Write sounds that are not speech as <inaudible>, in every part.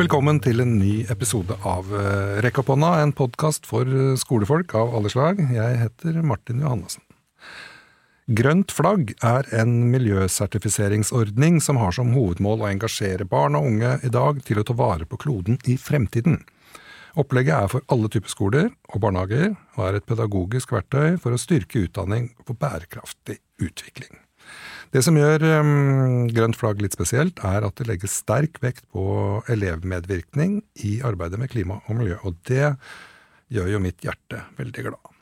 Velkommen til en ny episode av eh, Rekk opp hånda, en podkast for eh, skolefolk av alle slag. Jeg heter Martin Johannessen. Grønt flagg er en miljøsertifiseringsordning som har som hovedmål å engasjere barn og unge i dag til å ta vare på kloden i fremtiden. Opplegget er for alle typer skoler og barnehager, og er et pedagogisk verktøy for å styrke utdanning for bærekraftig utvikling. Det som gjør um, grønt flagg litt spesielt, er at det legges sterk vekt på elevmedvirkning i arbeidet med klima og miljø, og det gjør jo mitt hjerte veldig glad.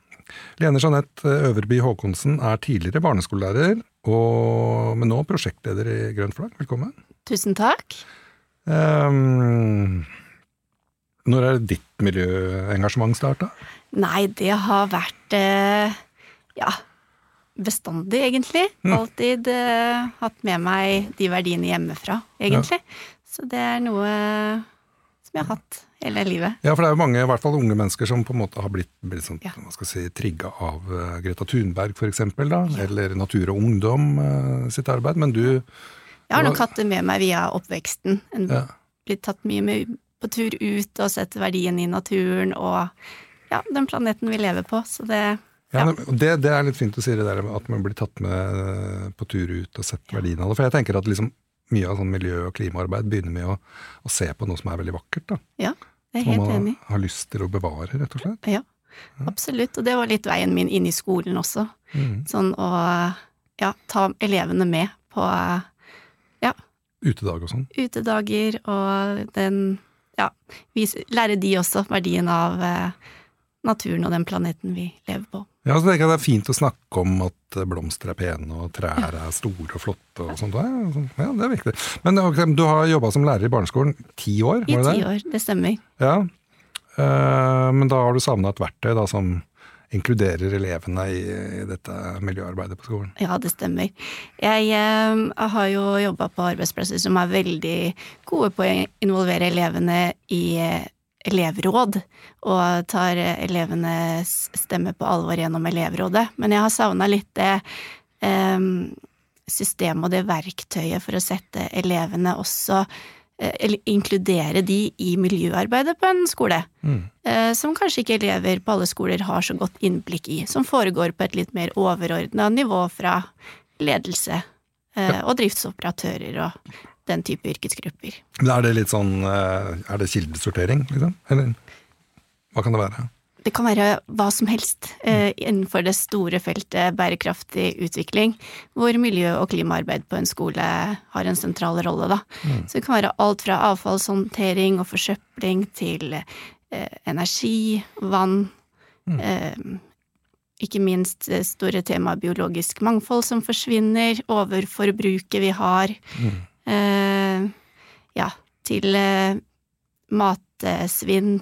Lene Jeanette Øverby Håkonsen er tidligere barneskolelærer, og, men nå prosjektleder i Grønt flagg. Velkommen. Tusen takk. Um, når er ditt miljøengasjement starta? Nei, det har vært eh, ja, bestandig, egentlig. Mm. Alltid uh, hatt med meg de verdiene hjemmefra, egentlig. Ja. Så det er noe som jeg har hatt hele livet. Ja, for det er jo mange, i hvert fall unge mennesker, som på en måte har blitt, blitt sånn, ja. hva skal si, trigga av uh, Greta Thunberg, for eksempel, da, ja. eller Natur og Ungdom uh, sitt arbeid, men du Jeg har nok hatt det med meg via oppveksten. En, ja. Blitt tatt mye med på tur ut og sett verdien i naturen og ja, den planeten vi lever på, så det ja, det, det, er litt fint å si det der at man blir tatt med eh, på tur ut og sett verdien av det. For jeg tenker at liksom mye av sånn miljø- og klimaarbeid begynner med å, å, se på noe som er veldig vakkert. da. Ja, jeg er helt enig. Som man har lyst til å bevare, rett og slett. Ja, absolutt. Og det var litt veien min inn i skolen også. Mm. Sånn å ja, ta elevene med på ja. Utedag og sånn. Utedager og den ja, lære de også verdien av eh, naturen og den planeten vi lever på. Ja, så tenker jeg Det er fint å snakke om at blomster er pene og trær er store og flotte. og sånt. Ja, det er viktig. Men du har jobba som lærer i barneskolen ti år? var det I ti år, det stemmer. Ja, eh, Men da har du savna et verktøy da, som inkluderer elevene i, dette miljøarbeidet på skolen? Ja, det stemmer. Jeg, jeg eh, har jo jobba på arbeidsplasser som er veldig gode på å involvere elevene i elevråd, og tar elevenes stemme på alvor gjennom elevrådet. Men jeg har savna litt det eh, systemet og det verktøyet for å sette elevene også eh, eller inkludere de i miljøarbeidet på en skole. Mm. Eh, som kanskje ikke elever på alle skoler har så godt innblikk i. Som foregår på et litt mer overordna nivå fra ledelse eh, og driftsoperatører og den type yrkesgrupper. Er det litt sånn eh, Er det kildesortering, liksom? Eller hva kan det være? Det kan være hva som helst eh, innenfor det store feltet bærekraftig utvikling, hvor miljø- og klimaarbeid på en skole har en sentral rolle, da. Mm. Så det kan være alt fra avfallshåndtering og forsøpling til eh, energi, vann, mm. eh, ikke minst det store temaet biologisk mangfold som forsvinner, overforbruket vi har. Mm eh, ja, til eh, matsvinn,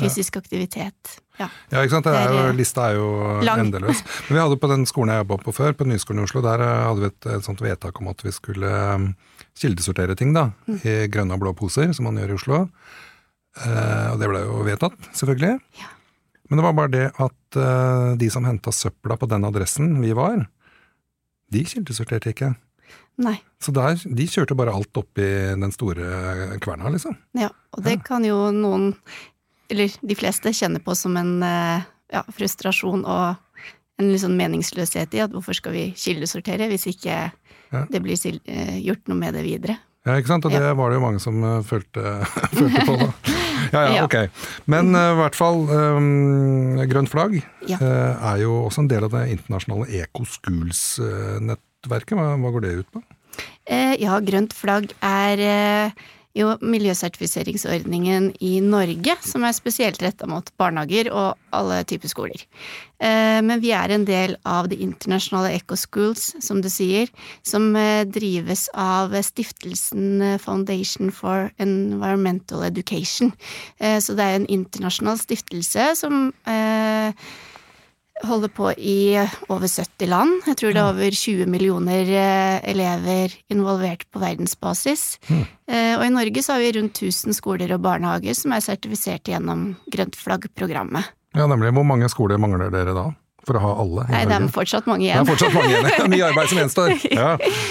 fysisk ja. aktivitet. Ja. ja, ikke sant. Det er jo, lista er jo lang. endeløs. Men vi hadde på den skolen jeg jobba på før, på Nyskolen i Oslo, der eh, hadde vi et, et sånt vedtak om at vi skulle um, kildesortere ting da, mm. i grønne og blå poser, som man gjør i Oslo. Eh, og det ble jo vedtatt, selvfølgelig. Ja. Men det var bare det at eh, de som henta søpla på den adressen vi var, de kildesorterte ikke. Nei. Så der, de kjørte bare alt opp i den store kverna, liksom. Ja, og det ja. kan jo noen, eller de fleste, kjenne på som en eh, ja, frustrasjon og en litt sånn meningsløshet i at hvorfor skal vi kildesortere hvis ikke ja. det blir eh, gjort noe med det videre. Ja, ikke sant, og det var det jo mange som uh, følte, <laughs> følte, på, da. <laughs> Ja ja, ok. Men uh, i hvert fall, um, Grønt flagg uh, er jo også en del av det internasjonale Eco Schools-nettverket. Hva, hva, går det ut på? ja, Grønt flagg er jo miljøsertifiseringsordningen i Norge, som er spesielt retta mot barnehager og alle typer skoler. Eh, men vi er en del av det internasjonale Eco Schools, som du sier, som eh, drives av stiftelsen Foundation for Environmental Education. Eh, så det er en internasjonal stiftelse som holder på i over 70 land. Jeg tror det er over 20 millioner eh, elever involvert på verdensbasis. Mm. Og i Norge så har vi rundt 1000 skoler og barnehager som er sertifisert gjennom Grønt flagg-programmet. Ja, nemlig. Hvor mange skoler mangler dere da? For å ha alle Nei, det er fortsatt mange igjen. Det er fortsatt mange igjen. Det er Mye arbeid som gjenstår. <laughs> Ja,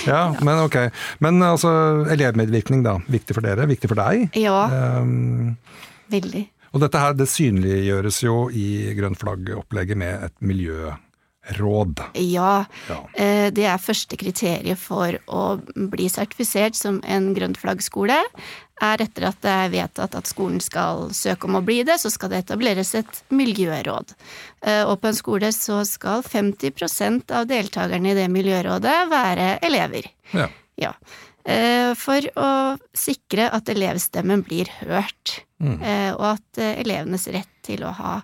ja, men ok. Men altså, elevmedvirkning, da. Viktig for dere, viktig for deg. Ja, Um, veldig. Og dette her, det synliggjøres jo i grønt flagg-opplegget med et miljøråd. Ja, Ja. eh, det er første kriteriet for å bli sertifisert som en grønt flaggskole. Er etter at det er vedtatt at skolen skal søke om å bli det, så skal det etableres et miljøråd. Eh, Og på en skole så skal 50% av deltakerne i det miljørådet være elever. Ja. Ja. Eh, For å sikre at elevstemmen blir hørt, Mm. eh, og at eh, elevenes rett til å ha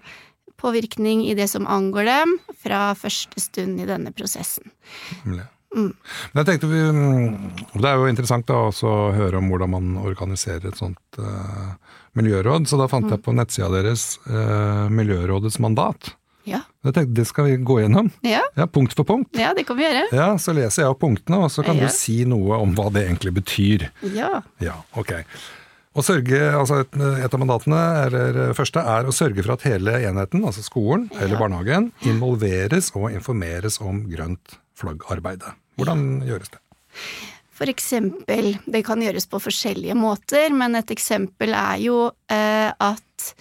påvirkning i det som angår dem, fra første stund i denne prosessen. Mm. Men jeg tenkte vi, mm, Det er jo interessant da også å høre om hvordan man organiserer et sånt uh, miljøråd, så da fant jeg på nettsida deres uh, Miljørådets mandat. Ja. Jeg tenkte det skal vi gå gjennom, Ja, ja, punkt for punkt. ja det kan vi gjøre. Ja, Så leser jeg opp punktene, og så kan Ja. du si noe om hva det egentlig betyr. Ja. Ja, ok. Å sørge, altså et, et av mandatene, eller første, er å sørge for at hele enheten, altså skolen eller Ja. barnehagen, involveres og informeres om grønt flaggarbeidet. Hvordan gjøres det? For eksempel, det kan gjøres på forskjellige måter, men et eksempel er jo eh, at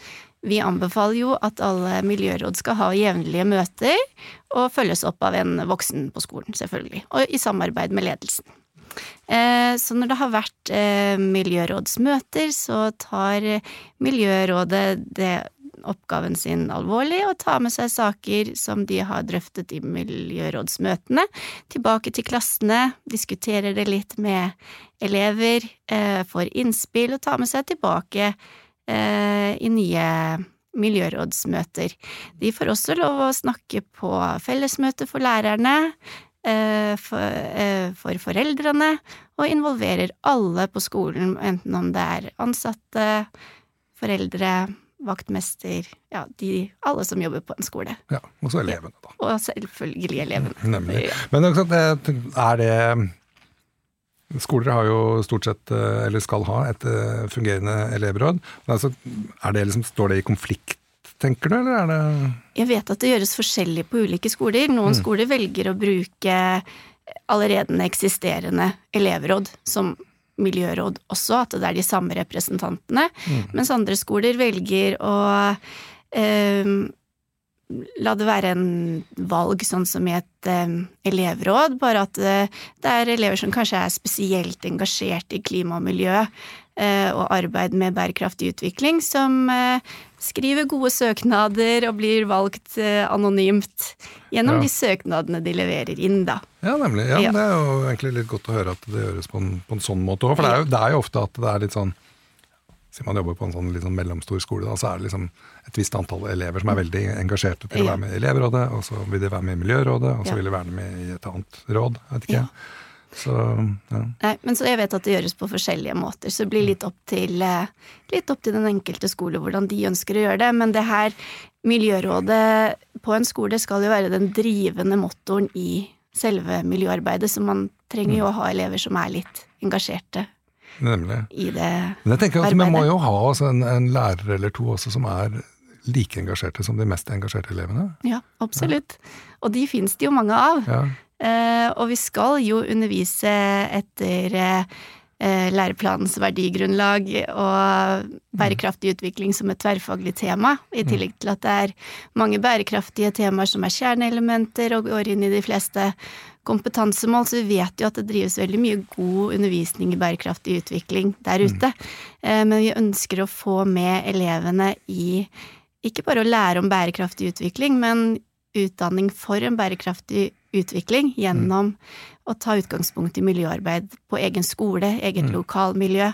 vi anbefaler jo at alle miljøråd skal ha jevnlige møter, og følges opp av en voksen på skolen, selvfølgelig, og i samarbeid med ledelsen. Eh, Så når det har vært eh, miljørådsmøter, så tar Miljørådet det oppgaven sin alvorlig og tar med seg saker som de har drøftet i miljørådsmøtene, tilbake til klassene, diskuterer det litt med elever, eh, får innspill og tar med seg tilbake i nye miljørådsmøter. De får også lov å snakke på fellesmøte for lærerne, for, eh, foreldrene, og involverer alle på skolen, enten om det er ansatte, foreldre, vaktmester, ja, de, alle som jobber på en skole. Ja, Og så elevene, da. Og selvfølgelig elevene. <laughs> Nemlig. Men det- er det Skoler har jo stort sett, eh, eller skal ha, et eh, fungerende elevråd. Men altså, det liksom, står det i konflikt, tenker du, eller er det Jeg vet at det gjøres forskjellig på ulike skoler. Noen skoler velger å bruke allerede eksisterende elevråd som miljøråd også, at det er de samme representantene. Mens andre skoler velger å eh, la det være en valg, sånn som i et eh, elevråd, bare at eh, det er elever som kanskje er spesielt engasjert i klima og miljø eh, og arbeid med bærekraftig utvikling, som eh, skriver gode søknader og blir valgt eh, anonymt gjennom Ja. de søknadene de leverer inn, da. Ja, nemlig. Ja, Ja. Det er jo egentlig litt godt å høre at det gjøres på en, på en sånn måte òg. For det er, jo, det er jo ofte at det er litt sånn Siden man jobber på en sånn sånn mellomstor skole, da, så er det liksom et visst antall elever som er veldig engasjerte til å være med i elevrådet, og så vil de være med i miljørådet, og så vil de være med i et annet råd. Vet ikke. Ja. Så ja. Nei, men så jeg vet at det gjøres på forskjellige måter, så det blir litt opp til, eh, litt opp til den enkelte skole hvordan de ønsker å gjøre det. Men det her miljørådet på en skole skal jo være den drivende motoren i selve miljøarbeidet, så man trenger jo å ha elever som er litt engasjerte Nemlig. i det. Men jeg tenker at vi må jo ha altså, en, en lærer eller to også som er like engasjerte som de mest engasjerte elevene. Ja, absolutt. Og de fins det jo mange av. Ja. Eh, og vi skal jo undervise etter eh, læreplanens verdigrunnlag og bærekraftig utvikling som et tverrfaglig tema, i tillegg til at det er mange bærekraftige temaer som er kjerneelementer og går inn i de fleste kompetansemål, så vi vet jo at det drives veldig mye god undervisning i bærekraftig utvikling der ute. Eh, Men vi ønsker å få med elevene i ikke bare å lære om bærekraftig utvikling, men utdanning for en bærekraftig utvikling gjennom å ta utgangspunkt i miljøarbeid på egen skole, eget lokalmiljø,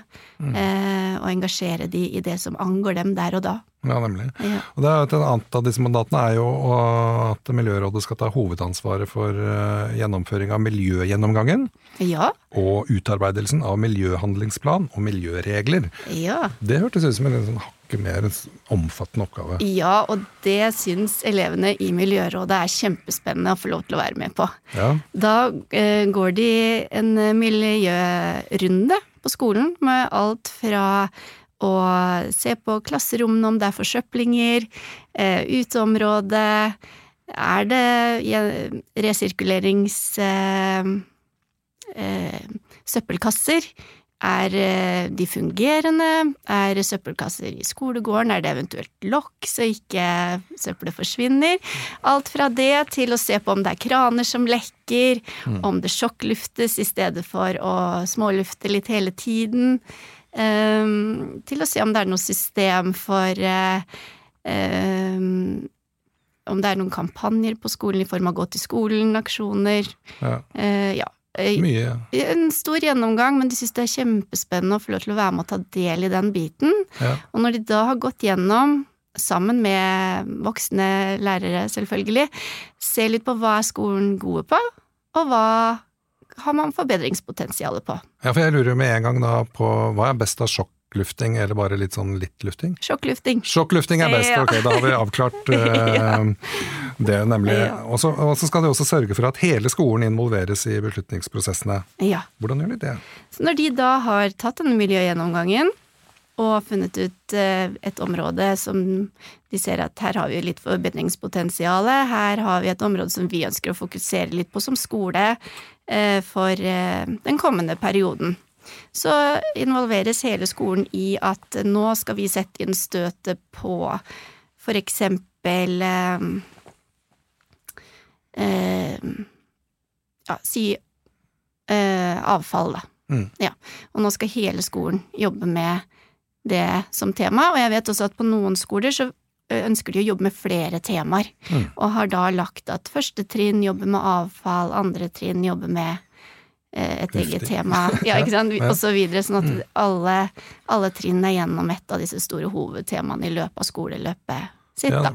eh, og engasjere de i det som angår dem der og da. Ja, nemlig. Ja. Og det er et annet av disse mandatene er jo at Miljørådet skal ta hovedansvaret for eh, gjennomføring av miljøgjennomgangen Ja, og utarbeidelsen av miljøhandlingsplan og miljøregler. ja. Det hørtes ut som en sånn hakket mer omfattende oppgave. Ja, og det syns elevene i miljørådet er kjempespennende å få lov til å være med på. Ja, Da eh, går de en miljørunde på skolen med alt fra å se på klasserommene om det er forsøplinger, eh, uteområde, er det resirkulerings... Eh, eh, søppelkasser? Er de fungerende? Er søppelkasser i skolegården? Er det eventuelt lokk, så ikke søppelet forsvinner? Alt fra det til å se på om det er kraner som lekker, om det sjokkluftes i stedet for å smålufte litt hele tiden. Ehm, til å se om det er noe system for eh, ehm, Om det er noen kampanjer på skolen i form av gå til skolen-aksjoner. Ja. Uh, ja. Eh, Mye. En stor gjennomgang, men de syns det er kjempespennende å få lov til å være med og ta del i den biten. Ja. Og når de da har gått gjennom, sammen med voksne lærere selvfølgelig, se litt på hva er skolen gode på, og hva har man forbedringspotensialet på. ja, for jeg lurer med en gang da på hva er best av sjokklufting, eller bare litt sånn litt lufting? Sjokklufting. Sjokklufting er best, Ja. ok, da har vi avklart uh, <laughs> Ja. det, nemlig. Ja. Og så skal de også sørge for at hele skolen involveres i beslutningsprosessene. Ja. Hvordan gjør de det? Så når de da har tatt denne miljøgjennomgangen og funnet ut eh, et område som de ser at her har vi litt forbedringspotensial, her har vi et område som vi ønsker å fokusere litt på som skole eh, for eh, den kommende perioden. Så involveres hele skolen i at nå skal vi sette inn støtet på eh, eh, ja, si eh, avfall, da. Mm. Ja. Og nå skal hele skolen jobbe med det som tema, og jeg vet også at på noen skoler så ønsker de å jobbe med flere temaer, Mm. og har da lagt at første trinn jobber med avfall, andre trinn jobber med et et eget tema, <laughs> ja, ikke sant, og så videre, sånn at Mm. alle, alle trinn er gjennom et av disse store hovedtemaene i løpet av skoleløpet sitt, Ja, da.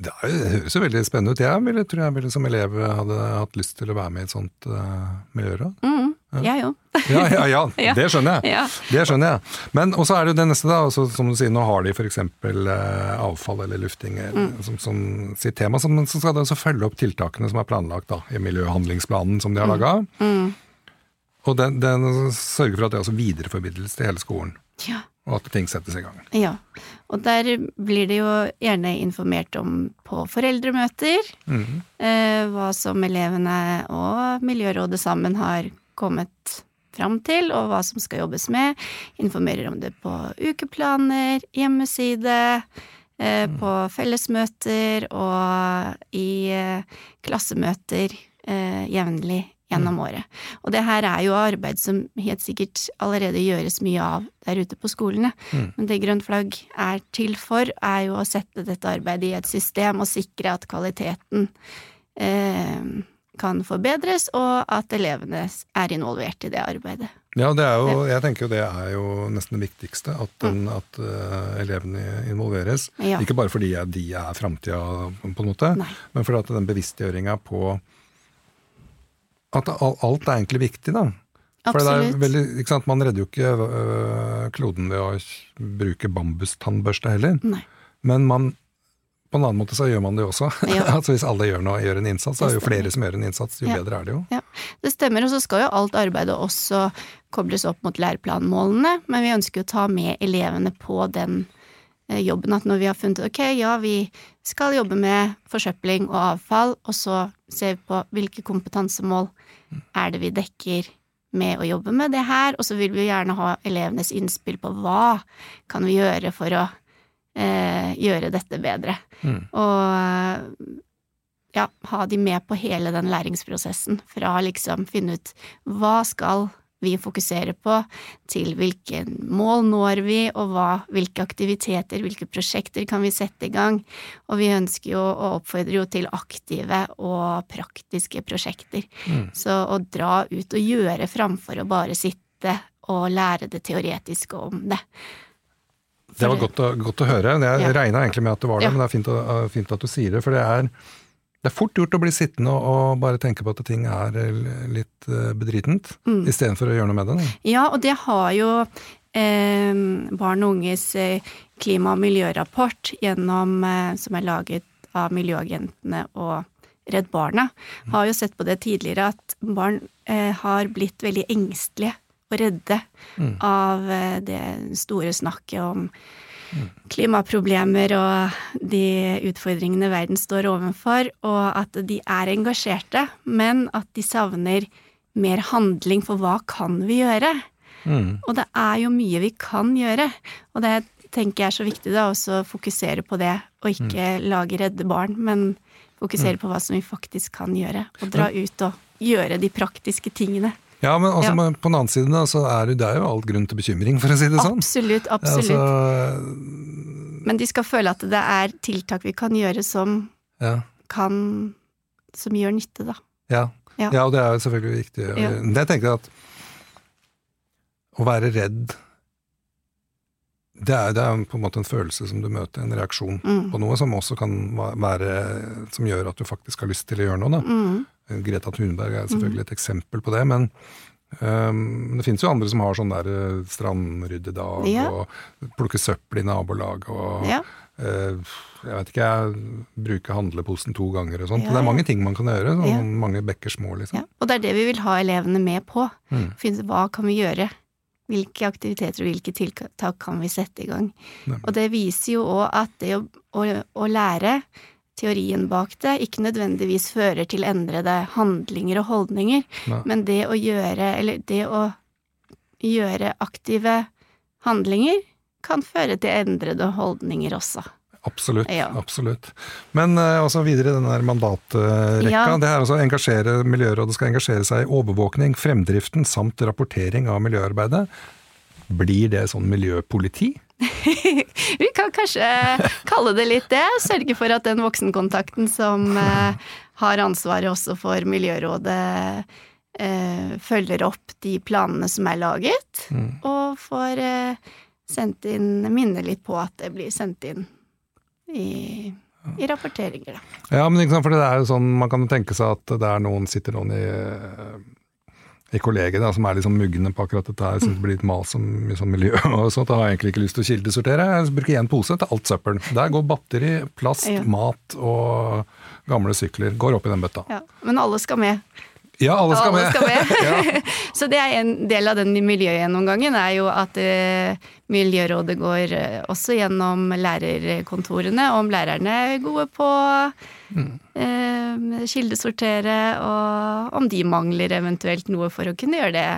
det høres jo veldig spennende ut. Jeg ville, tror jeg ville som elev hadde hatt lyst til å være med i et sånt uh, miljøråd. Mm, jeg òg. Ja, ja, ja, <laughs> Ja. det skjønner jeg. Det skjønner jeg. Men også er det jo det neste, da. Altså, som du sier, nå har de f.eks. Eh, avfall eller lufting eh, Mm. som, som sitt tema. Så, men så skal de også følge opp tiltakene som er planlagt da, i miljøhandlingsplanen som de har laga. Mm. Og den, den sørger for at det også videreformidles til hele skolen. ja. Og at ting settes i gang. Ja, og der blir det jo gjerne informert om på foreldremøter mm. eh, hva som elevene og Miljørådet sammen har kommet fram til, og hva som skal jobbes med. Informerer om det på ukeplaner, hjemmeside, eh, på fellesmøter og i eh, klassemøter eh, jevnlig gjennom året. Og det her er jo arbeid som helt sikkert allerede gjøres mye av der ute på skolene. Mm. Men det Grønt flagg er til for, er jo å sette dette arbeidet i et system og sikre at kvaliteten eh, kan forbedres, og at elevene er involvert i det arbeidet. Ja, det er jo, jeg tenker jo det er jo nesten det viktigste, at, den, at uh, elevene involveres. Mm. Ja. Ikke bare fordi de er framtida, på en måte, Nei. men fordi at den bevisstgjøringa på at alt er egentlig viktig, da. For det er Absolutt. veldig, sant? Man redder jo ikke øh, kloden ved å bruke bambustannbørste heller. Nei. Men man, på en annen måte så gjør man det jo også. Ja. <laughs> altså Hvis alle gjør, noe, gjør en innsats, så er det jo flere som gjør en innsats, jo Ja. bedre er det jo. Ja, det stemmer, og så skal jo alt arbeidet også kobles opp mot læreplanmålene, men vi ønsker jo å ta med elevene på den eh, jobben, at når vi har funnet ok, ja, vi skal jobbe med forsøpling og avfall, og så ser vi på hvilke kompetansemål er det vi dekker med å jobbe med det her, og så vil vi jo gjerne ha elevenes innspill på hva kan vi gjøre for å gjøre dette bedre. Mm. Og ja, ha de med på hele den læringsprosessen, fra liksom finne ut hva skal vi fokusere på, til hvilke mål når vi, og hva, hvilke aktiviteter, hvilke prosjekter kan vi sette i gang. Og vi ønsker jo og oppfordrer jo til aktive og praktiske prosjekter. Mm. Så å dra ut og gjøre framfor å bare sitte og lære det teoretiske om det. Det var godt å, godt å høre. Jeg Ja. regna egentlig med at det var det, Ja. men det er fint, å, fint at du sier det. For det er, det er fort gjort å bli sittende og, og bare tenke på at ting er eh, litt eh, bedritent, Mm. istedenfor å gjøre noe med det. Ja, og det har jo eh, Barn og unges eh, klima- og miljørapport gjennom, eh, som er laget av Miljøagentene og Redd Barna, har jo sett på det tidligere at barn eh, har blitt veldig engstelige og redde Mm. av eh, det store snakket om klimaproblemer og de utfordringene verden står overfor, og at de er engasjerte, men at de savner mer handling for hva kan vi gjøre? Mm. Og det er jo mye vi kan gjøre, og det tenker jeg er så viktig da, også å fokusere på det, og ikke lage redde barn, men fokusere på hva som vi faktisk kan gjøre, og dra ut og gjøre de praktiske tingene. Ja, men også, Ja. på den annen side da, så er det, det er jo all grunn til bekymring, for å si det sånn. Absolutt, absolutt. Altså, Men de skal føle at det er tiltak vi kan gjøre som ja, kan Som gjør nytte, da. ja. Ja. og det er jo selvfølgelig viktig. Det jeg tenker at å være redd det er, det er på en måte en følelse som du møter, en reaksjon Mm. på noe, som også kan være Som gjør at du faktisk har lyst til å gjøre noe. da. Mm. Greta Thunberg er selvfølgelig et eksempel på det, men Um, det finnes jo andre som har sånn der øh, strandryddedag Ja. og plukke søppel i nabolag og Ja. uh, jeg vet ikke, jeg bruker handleposen to ganger og sånt. Ja, det er mange ting man kan gjøre, sånn, mange bekker små, liksom. Og det er det vi vil ha elevene med på. Mm. Finne hva kan vi gjøre? Hvilke aktiviteter og hvilke tiltak kan vi sette i gang? Nemlig. Og det viser jo òg at det å, å, å lære teorien bak det ikke nødvendigvis fører til endrede handlinger og holdninger, Nei. men det å gjøre, eller det å gjøre aktive handlinger kan føre til endrede holdninger også. Absolutt. Ja. absolutt. Men uh, også videre i denne mandatrekka. Ja. Det er altså engasjere, Miljørådet skal engasjere seg i overvåkning, fremdriften samt rapportering av miljøarbeidet. Blir det sånn miljøpoliti? <laughs> Vi kan kanskje kalle det litt det. Sørge for at den voksenkontakten som eh, har ansvaret også for Miljørådet, eh, følger opp de planene som er laget, Mm. og får eh, sendt inn Minne litt på at det blir sendt inn i, i rapporteringer, da. Ja, men ikke sant, for det er jo sånn, man kan jo tenke seg at det er noen, sitter noen i, i kollegiet da, som er litt sånn mugne på akkurat dette her, synes det blir litt mas om sånn miljø <laughs> og sånt, da har jeg egentlig ikke lyst til å kildesortere. Jeg bruker én pose til alt søppel. Der går batteri, plast, Ja. mat og gamle sykler. Går opp i den bøtta. Ja. Men alle skal med. Ja, alle skal Alle med! skal med. <laughs> ja. <laughs> Så det er en del av den miljøgjennomgangen, er jo at eh, Miljørådet går eh, også gjennom lærerkontorene, om lærerne er gode på eh, kildesortere, og om de mangler eventuelt noe for å kunne gjøre det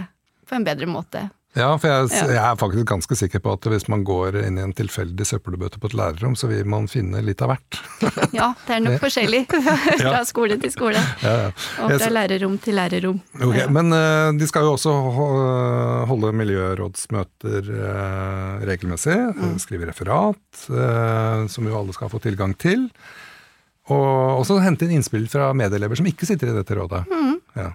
på en bedre måte. ja, for jeg, jeg er faktisk ganske sikker på at hvis man går inn i en tilfeldig søppelbøtte på et lærerrom, så vil man finne litt av hvert. <laughs> Ja, det er nok forskjellig <laughs> fra <laughs> skole til skole, Ja, ja. og fra lærerrom til lærerrom. Ok, Ja. Men uh, de skal jo også holde miljørådsmøter uh, regelmessig. Mm. Skrive referat, uh, som jo alle skal få tilgang til. Og også hente inn innspill fra medelever som ikke sitter i dette rådet. Ja.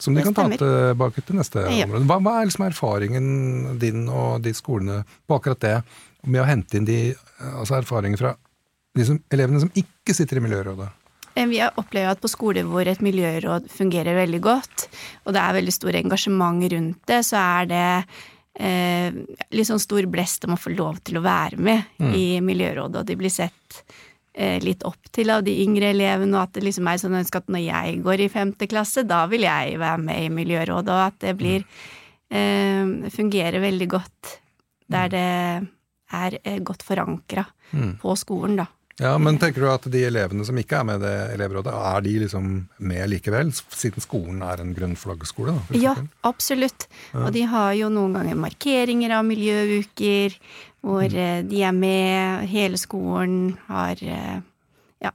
Som de Mm. Kan ta tilbake til neste Ja. område. Hva, hva er liksom erfaringen din og de skolene på akkurat det, med å hente inn de altså erfaringer fra de som, elevene som ikke sitter i miljørådet? Eh, Vi har opplevd at på skoler hvor et miljøråd fungerer veldig godt, og det er veldig stor engasjement rundt det, så er det eh, litt sånn stor blest om å få lov til å være med i miljørådet, og de blir sett litt opp til av de yngre elevene, og at det liksom er sånn ønske at når jeg går i femte klasse, da vil jeg være med i miljørådet, og at det blir eh, fungerer veldig godt der det er eh, godt forankra på skolen, da. Ja, men tenker du at de elevene som ikke er med i det elevrådet, er de liksom med likevel? Siden skolen er en grønn flaggskole, da? Ja, absolutt. Og de har jo noen ganger markeringer av miljøuker, hvor mm. de er med, hele skolen har eh, Ja.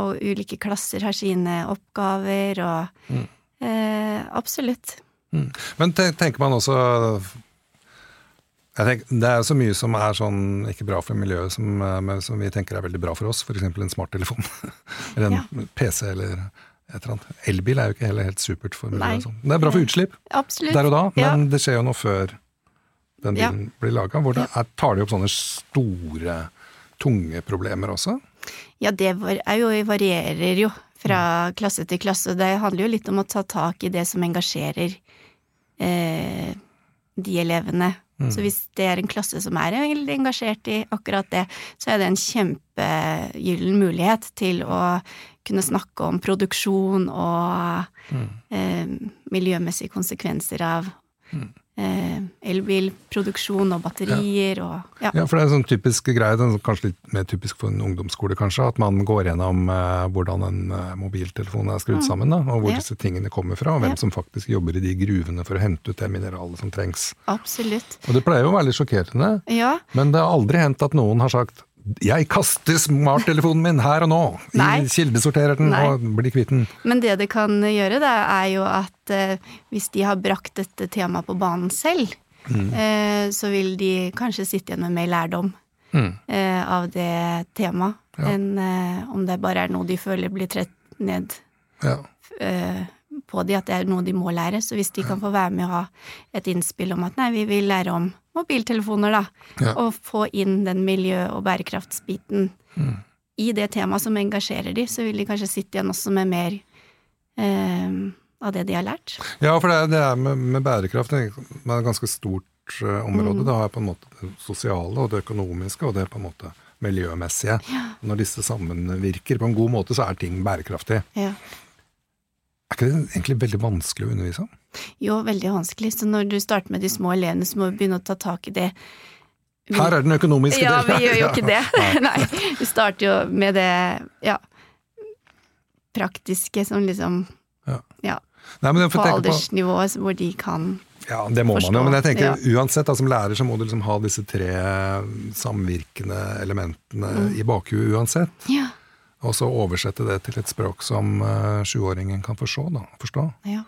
Og ulike klasser har sine oppgaver, og eh, Absolutt. Mm. Men tenker man også tenker, Det er så mye som er sånn ikke bra for miljøet, som, eh, som vi tenker er veldig bra for oss. F.eks. en smarttelefon. <laughs> eller en Ja. PC eller et eller annet. Elbil er jo ikke heller helt supert for miljøet. Sånn. Det er bra for utslipp Absolutt. der og da, Ja. men det skjer jo noe før den Ja. bilen blir laga. Hvor det er, tar de opp sånne store, tunge problemer også? Ja, det er jo, varierer jo fra klasse til klasse. Det handler jo litt om å ta tak i det som engasjerer eh, de elevene. Så hvis det er en klasse som er veldig engasjert i akkurat det, så er det en kjempegyllen mulighet til å kunne snakke om produksjon og eh, miljømessige konsekvenser av eh, elbilproduksjon og batterier og ja. Ja, for det er en sånn typisk greie, den kanskje litt mer typisk for en ungdomsskole kanskje, at man går gjennom eh, hvordan en eh, mobiltelefon er skrudd sammen, da, og hvor Mm. Ja. disse tingene kommer fra, og hvem Ja. som faktisk jobber i de gruvene for å hente ut det mineralet som trengs. Absolutt. Og det pleier jo å være litt sjokkerende, Ja. men det har aldri hendt at noen har sagt jeg kaster smarttelefonen min her og nå, Nei. kildesorterer den Nei. og blir kvitt den. Men det det kan gjøre, da, er jo at eh, hvis de har brakt dette temaet på banen selv, Mm. eh, så vil de kanskje sitte igjen med mer lærdom Mm. eh, av det temaet, Ja. enn eh, om det bare er noe de føler blir trett ned Ja. eh, på de, at det er noe de må lære. Så hvis de kan få være med og ha et innspill om at nei, vi vil lære om mobiltelefoner, da, Ja. og få inn den miljø- og bærekraftsbiten Mm. i det temaet som engasjerer de, så vil de kanskje sitte igjen også med mer eh, av det de har lært. Ja, for det, det er med, med bærekraft det er et ganske stort eh, område. Mm. Det har på en måte det sosiale og det økonomiske og det er på en måte miljømessige. Når disse sammenvirker på en god måte, så er ting bærekraftig. Ja. Er ikke det egentlig veldig vanskelig å undervise om? Jo, veldig vanskelig. Så når du starter med de små elevene, så må vi begynne å ta tak i det. Vi- Her er den økonomiske delen! Ja, vi gjør jo ikke det. <laughs> Nei. Nei. Vi starter jo med det, ja, praktiske som liksom Ja. Ja, Nei, på får tenke på, aldersnivå hvor de kan ja, det må man jo, men jeg tenker Ja. uansett, da, som lærer så må du liksom ha disse tre samvirkende elementene Mm. i bakhuet uansett. Ja. Og så oversette det til et språk som uh, sjuåringen kan forstå. Da, forstå. ja.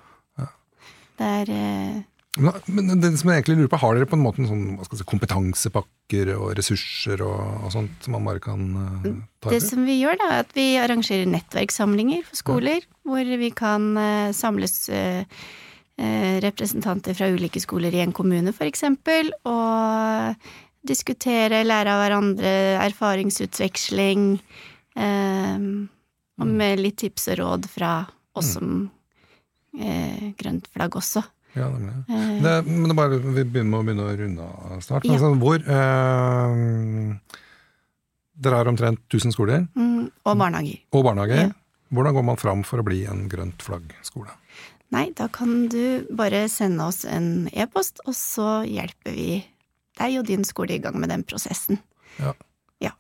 Det er uh... Men, det som jeg egentlig lurer på, har dere på en måte en sånn, si, kompetansepakker og ressurser og, og sånt som man bare kan uh, ta i Det som vi gjør, da, er at vi arrangerer nettverkssamlinger for skoler, hvor vi kan samles representanter fra ulike skoler i en kommune, eksempel, og diskutere, lære av hverandre, erfaringsutveksling, og med litt tips og råd fra oss som eh, grønt flagg også. Ja, nemlig. Eh, Det, men det bare, vi begynner, med å begynne å runde av snart. Ja. altså, hvor eh, Dere har omtrent 1000 skoler mm, og barnehager. og barnehager. Ja. Hvordan går man fram for å bli en grønt flagg-skole? Nei, da kan du bare sende oss en e-post, og så hjelper vi deg og din skole i gang med den prosessen.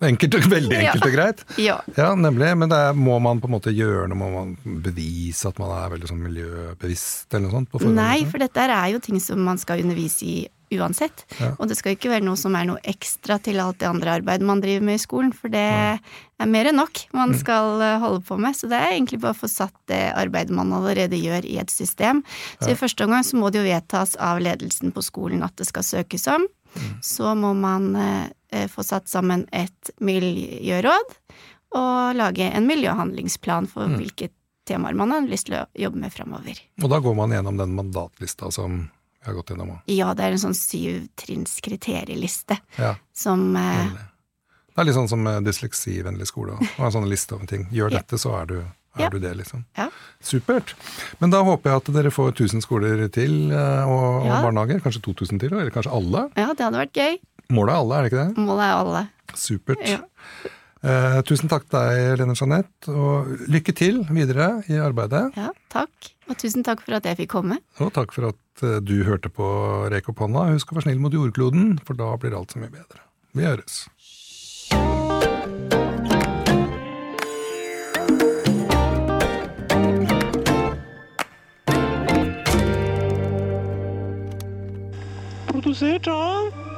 Enkelt, og- veldig Ja. enkelt og greit. Ja. Ja, nemlig. Men det er, må man på en måte gjøre noe? Må man bevise at man er veldig sånn miljøbevisst, eller noe sånt? På Nei, liksom? for dette er jo ting som man skal undervise i uansett. Ja. Og det skal ikke være noe som er noe ekstra til alt det andre arbeidet man driver med i skolen, for det er mer enn nok Mm. man skal eh, holde på med. Så det er egentlig bare å få satt det arbeidet man allerede gjør i et system. Så i første omgang så må det jo vedtas av ledelsen på skolen at det skal søkes om. Mm. Så må man eh, få satt sammen et miljøråd og lage en miljøhandlingsplan for Mm. hvilke temaer man har lyst til å jobbe med framover. Og da går man gjennom den mandatlista som vi har gått gjennom òg. Ja, det er en sånn syvtrinns kriterieliste Ja, som eh. Det er litt sånn som eh, dysleksivennlig skole. og en sånn liste over ting. Gjør dette, så er du, er Ja. du det, liksom. Ja. Supert. Men da håper jeg at dere får 1000 skoler til, eh, og, og Ja. barnehager. Kanskje 2000 til, eller kanskje alle. Ja, det hadde vært gøy. Målet er alle, er det ikke det? Målet er alle. Supert. Ja. Eh, tusen takk til deg, Lene Jeanette, og lykke til videre i arbeidet. Ja, takk. Og tusen takk for at jeg fikk komme. Og takk for at eh, du hørte på Rek opp hånda. Husk å være snill mot jordkloden, for da blir alt så mye bedre. Vi høres. Produsert av